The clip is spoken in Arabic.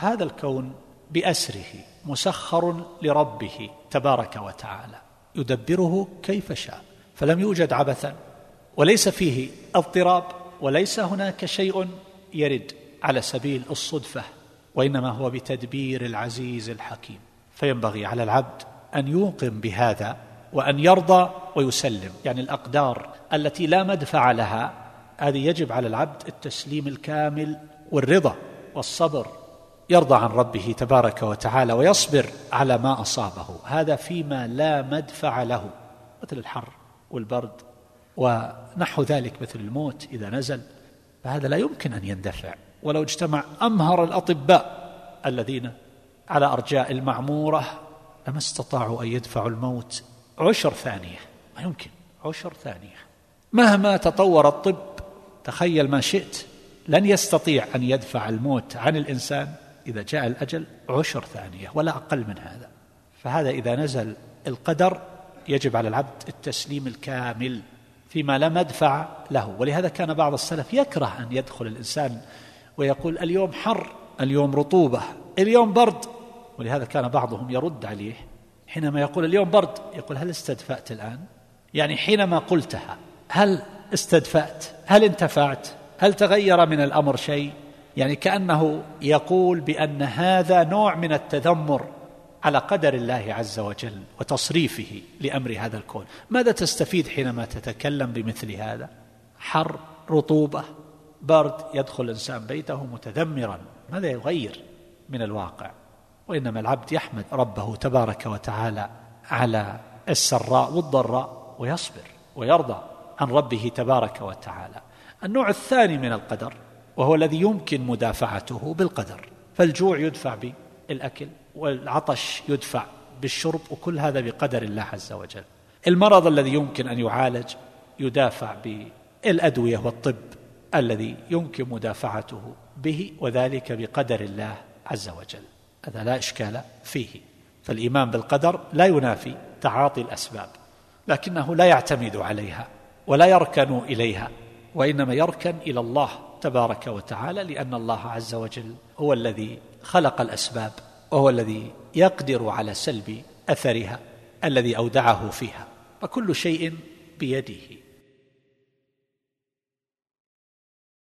هذا الكون بأسره مسخر لربه تبارك وتعالى. يدبره كيف شاء فلم يوجد عبثا. وليس فيه اضطراب وليس هناك شيء يرد على سبيل الصدفة وإنما هو بتدبير العزيز الحكيم. فينبغي على العبد أن يوقن بهذا وأن يرضى ويسلم. يعني الأقدار التي لا مدفع لها هذه يجب على العبد التسليم الكامل والرضا والصبر يرضى عن ربه تبارك وتعالى ويصبر على ما أصابه. هذا فيما لا مدفع له مثل الحر والبرد ونحو ذلك مثل الموت إذا نزل. فهذا لا يمكن أن يندفع. ولو اجتمع أمهر الأطباء الذين على أرجاء المعمورة لما استطاعوا أن يدفعوا الموت. عشر ثانية. ما يمكن. عشر ثانية. مهما تطور الطب تخيل ما شئت لن يستطيع أن يدفع الموت عن الإنسان. إذا جاء الأجل عشر ثانية ولا أقل من هذا. فهذا إذا نزل القدر يجب على العبد التسليم الكامل فيما لا مدفع له. ولهذا كان بعض السلف يكره أن يدخل الإنسان ويقول اليوم حر اليوم رطوبة اليوم برد. ولهذا كان بعضهم يرد عليه حينما يقول اليوم برد. يقول هل استدفأت الآن؟ يعني حينما قلتها هل استدفأت؟ هل انتفعت؟ هل تغير من الأمر شيء؟ يعني كأنه يقول بأن هذا نوع من التذمر على قدر الله عز وجل وتصريفه لأمر هذا الكون. ماذا تستفيد حينما تتكلم بمثل هذا؟ حر رطوبة برد يدخل الإنسان بيته متذمرا. ماذا يغير من الواقع؟ وإنما العبد يحمد ربه تبارك وتعالى على السراء والضراء ويصبر ويرضى عن ربه تبارك وتعالى. النوع الثاني من القدر وهو الذي يمكن مدافعته بالقدر. فالجوع يدفع بالأكل والعطش يدفع بالشرب وكل هذا بقدر الله عز وجل. المرض الذي يمكن أن يعالج يدافع بالأدوية والطب الذي يمكن مدافعته به وذلك بقدر الله عز وجل. هذا لا إشكال فيه. فالإيمان بالقدر لا ينافي تعاطي الأسباب لكنه لا يعتمد عليها ولا يركن إليها وإنما يركن إلى الله تبارك وتعالى لأن الله عز وجل هو الذي خلق الأسباب وهو الذي يقدر على سلب أثرها الذي أودعه فيها فكل شيء بيده.